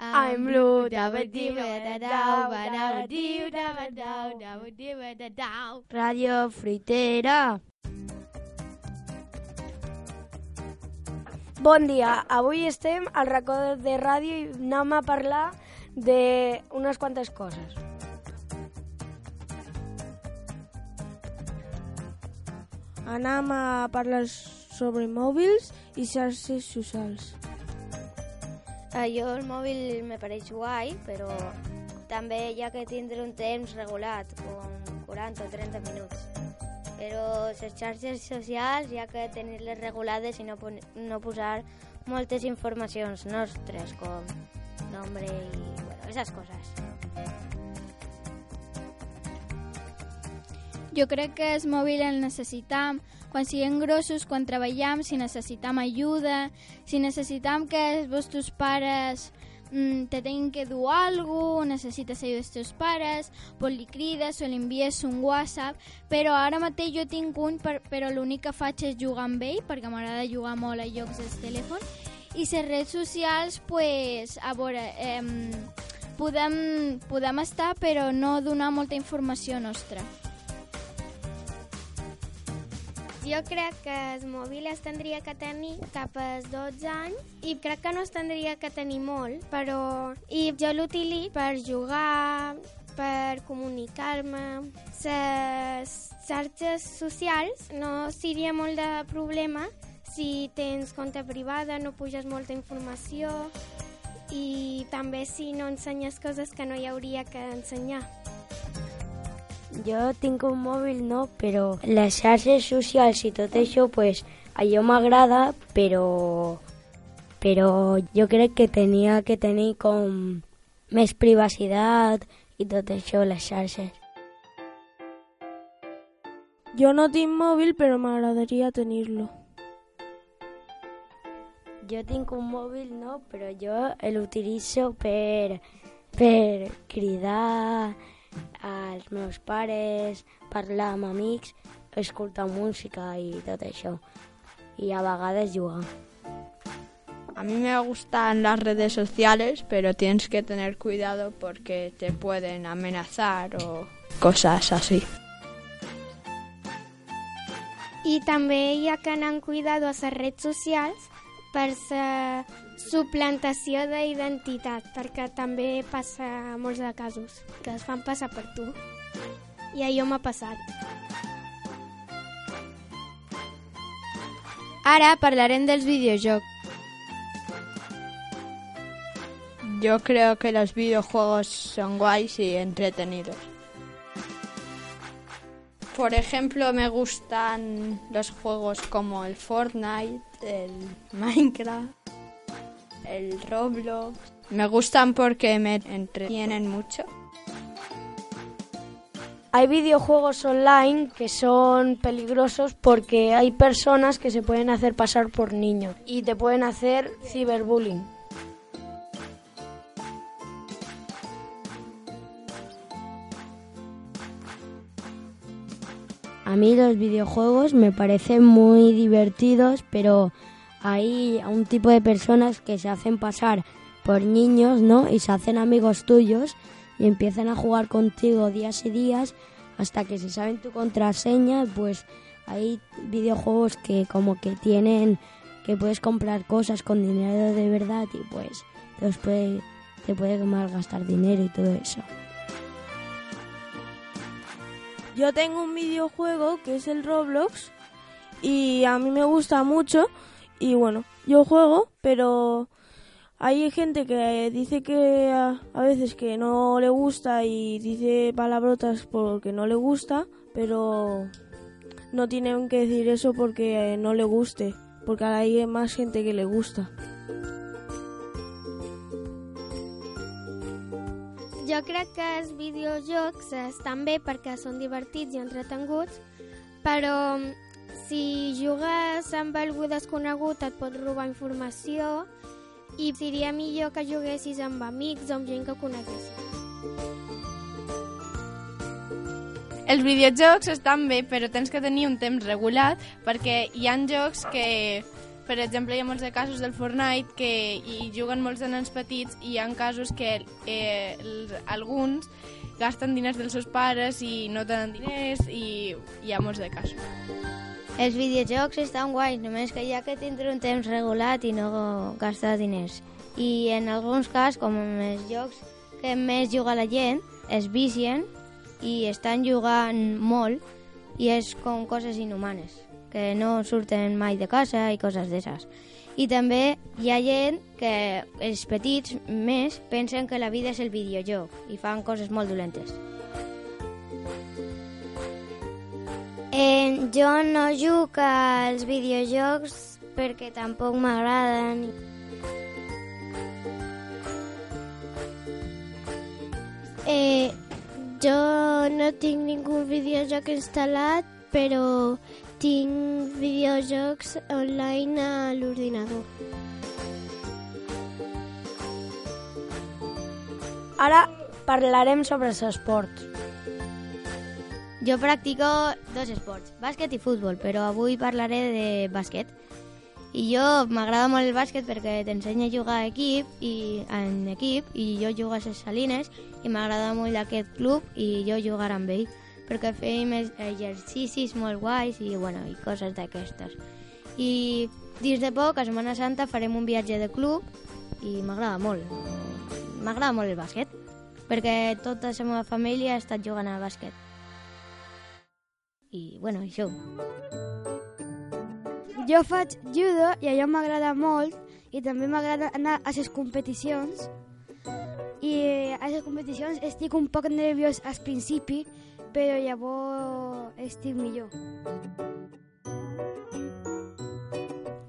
I'm blue, dabba dee da dow, ba da dee dabba dow, dabba dee da dow. Radio Fritera. Bon dia, avui estem al racó de ràdio i anem a parlar d'unes quantes coses. Anem a parlar sobre mòbils i xarxes socials. A jo el mòbil me pareix guai, però també hi ha que tindre un temps regulat, com 40 o 30 minuts. Però les xarxes socials hi ha que tenir-les regulades i no, no posar moltes informacions nostres, com nombre i bueno, esas coses. Jo crec que el mòbil el necessitam quan siguem grossos, quan treballem, si necessitam ajuda, si necessitam que els vostres pares mm, te tinguin que dur cosa, necessites ajuda dels teus pares, pues li crides o li envies un WhatsApp, però ara mateix jo tinc un, per, però l'únic que faig és jugar amb ell, perquè m'agrada jugar molt a llocs del telèfon, i les redes socials, pues, a veure, eh, podem, podem estar, però no donar molta informació nostra. Jo crec que el mòbil es tindria que tenir cap als 12 anys i crec que no es tindria que tenir molt, però... I jo l'utilitzo per jugar, per comunicar-me. Les xarxes socials no seria molt de problema si tens compte privada, no puges molta informació i també si no ensenyes coses que no hi hauria que ensenyar. Jo tinc un mòbil, no, però les xarxes socials i tot això, pues, allò m'agrada, però, però jo crec que tenia que tenir com més privacitat i tot això, les xarxes. Jo no tinc mòbil, però m'agradaria tenir-lo. Jo tinc un mòbil, no, però jo l'utilitzo per, per cridar, als meus pares, parlar amb amics, escoltar música i tot això. Y a vegades jugar. A mí me gustan las redes sociales, pero tienes que tener cuidado porque te pueden amenazar o cosas así. I també hi ha que anar amb cuidado a les redes socials per la suplantació d'identitat, perquè també passa molts de casos, que es fan passar per tu. I allò m'ha passat. Ara parlarem dels videojocs. Yo creo que los videojuegos son guays y entretenidos. Por ejemplo, me gustan los juegos como el Fortnite, el Minecraft, el Roblox. Me gustan porque me entretienen mucho. Hay videojuegos online que son peligrosos porque hay personas que se pueden hacer pasar por niños y te pueden hacer ciberbullying. A mí los videojuegos me parecen muy divertidos, pero hay un tipo de personas que se hacen pasar por niños, ¿no? Y se hacen amigos tuyos y empiezan a jugar contigo días y días hasta que se saben tu contraseña, pues hay videojuegos que como que tienen que puedes comprar cosas con dinero de verdad y pues te, puede, te puede malgastar dinero y todo eso. Yo tengo un videojuego que es el Roblox y a mí me gusta mucho y bueno, yo juego, pero hay gente que dice que a, veces que no le gusta y dice palabrotas porque no le gusta, pero no tienen que decir eso porque no le guste, porque hay más gente que le gusta. Jo crec que els videojocs estan bé perquè són divertits i entretenguts, però si jugues amb algú desconegut et pot robar informació i seria millor que juguessis amb amics o amb gent que coneguessis. Els videojocs estan bé, però tens que tenir un temps regulat perquè hi han jocs que, per exemple, hi ha molts de casos del Fortnite que hi juguen molts de nens petits i hi ha casos que eh, alguns gasten diners dels seus pares i no tenen diners i hi ha molts de casos. Els videojocs estan guais, només que hi ha que tindre un temps regulat i no gastar diners. I en alguns casos, com en els jocs que més juga la gent, es vicien i estan jugant molt i és com coses inhumanes, que no surten mai de casa i coses d'esses. I també hi ha gent que els petits més pensen que la vida és el videojoc i fan coses molt dolentes. Eh, jo no juc als videojocs perquè tampoc m'agraden. Eh, jo no tinc ningú videojoc instal·lat, però tinc videojocs online a l'ordinador. Ara parlarem sobre els esports. Jo practico dos esports, bàsquet i futbol, però avui parlaré de bàsquet. I jo m'agrada molt el bàsquet perquè t'ensenya a jugar a equip i en equip i jo jugo a les Salines i m'agrada molt aquest club i jo jugar amb ell perquè fem exercicis molt guais i, bueno, i coses d'aquestes. I dins de poc, a Setmana Santa, farem un viatge de club i m'agrada molt. M'agrada molt el bàsquet perquè tota la meva família ha estat jugant a bàsquet. I, bueno, això. Jo faig judo i allò m'agrada molt i també m'agrada anar a les competicions i a les competicions estic un poc nerviós al principi però llavors estic millor.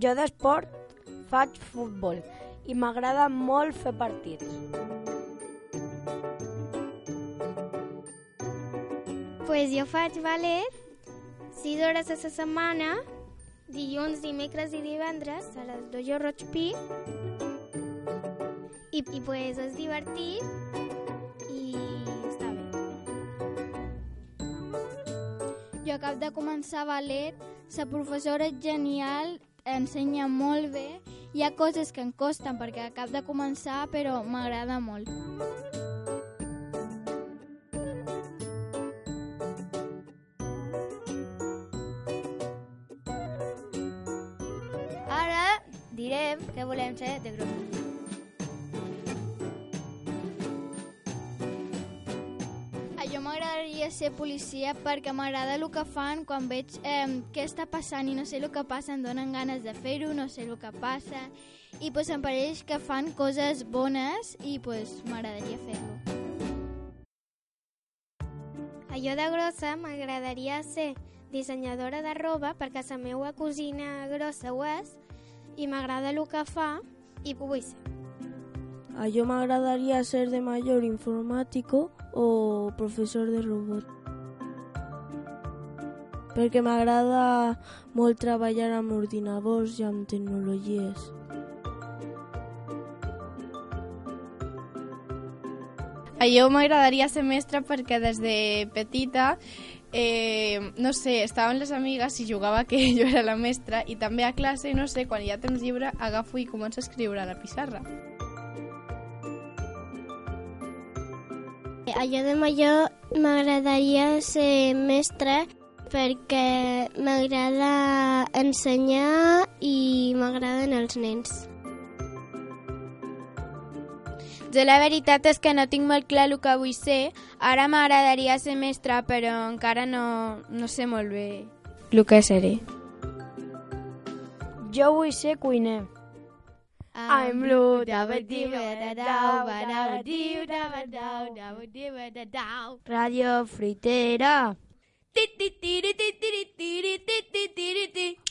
Jo d'esport faig futbol i m'agrada molt fer partits. Pues jo faig ballet 6 hores a la setmana, dilluns, dimecres i divendres a les Dojo Roig Pi. I, i pues és divertit i està bé. Jo acabo de començar ballet, la professora és genial, ensenya molt bé, hi ha coses que em costen perquè acabo de començar, però m'agrada molt. Direm que volem ser de grup. A jo m'agradaria ser policia perquè m'agrada el que fan quan veig eh, què està passant i no sé el que passa, em donen ganes de fer-ho, no sé el que passa i pues, em pareix que fan coses bones i pues, m'agradaria fer-lo. A jo de grossa m'agradaria ser dissenyadora de roba perquè la meva cosina grossa ho és i m'agrada el que fa i ho vull ser. A yo me agradaría ser de mayor informático o profesor de robot. Perquè m'agrada molt treballar amb ordinadors i amb tecnologies. A jo m'agradaria ser mestra perquè des de petita, eh, no sé, estaven les amigues i jugava que jo era la mestra i també a classe, no sé, quan hi ha temps agafo i començo a escriure a la pissarra. A jo de major m'agradaria ser mestre perquè m'agrada ensenyar i m'agraden els nens. Jo la veritat és que no tinc molt clar el que vull ser. Ara m'agradaria ser mestra, però encara no, no sé molt bé el que seré. Jo vull ser cuiner. I'm blue, dabba dibba da dau, ba dabba diu, dabba dau, dabba dibba da dau. Radio Fritera. Ti ti ti ti ti ti ti ti ti ti ti ti ti.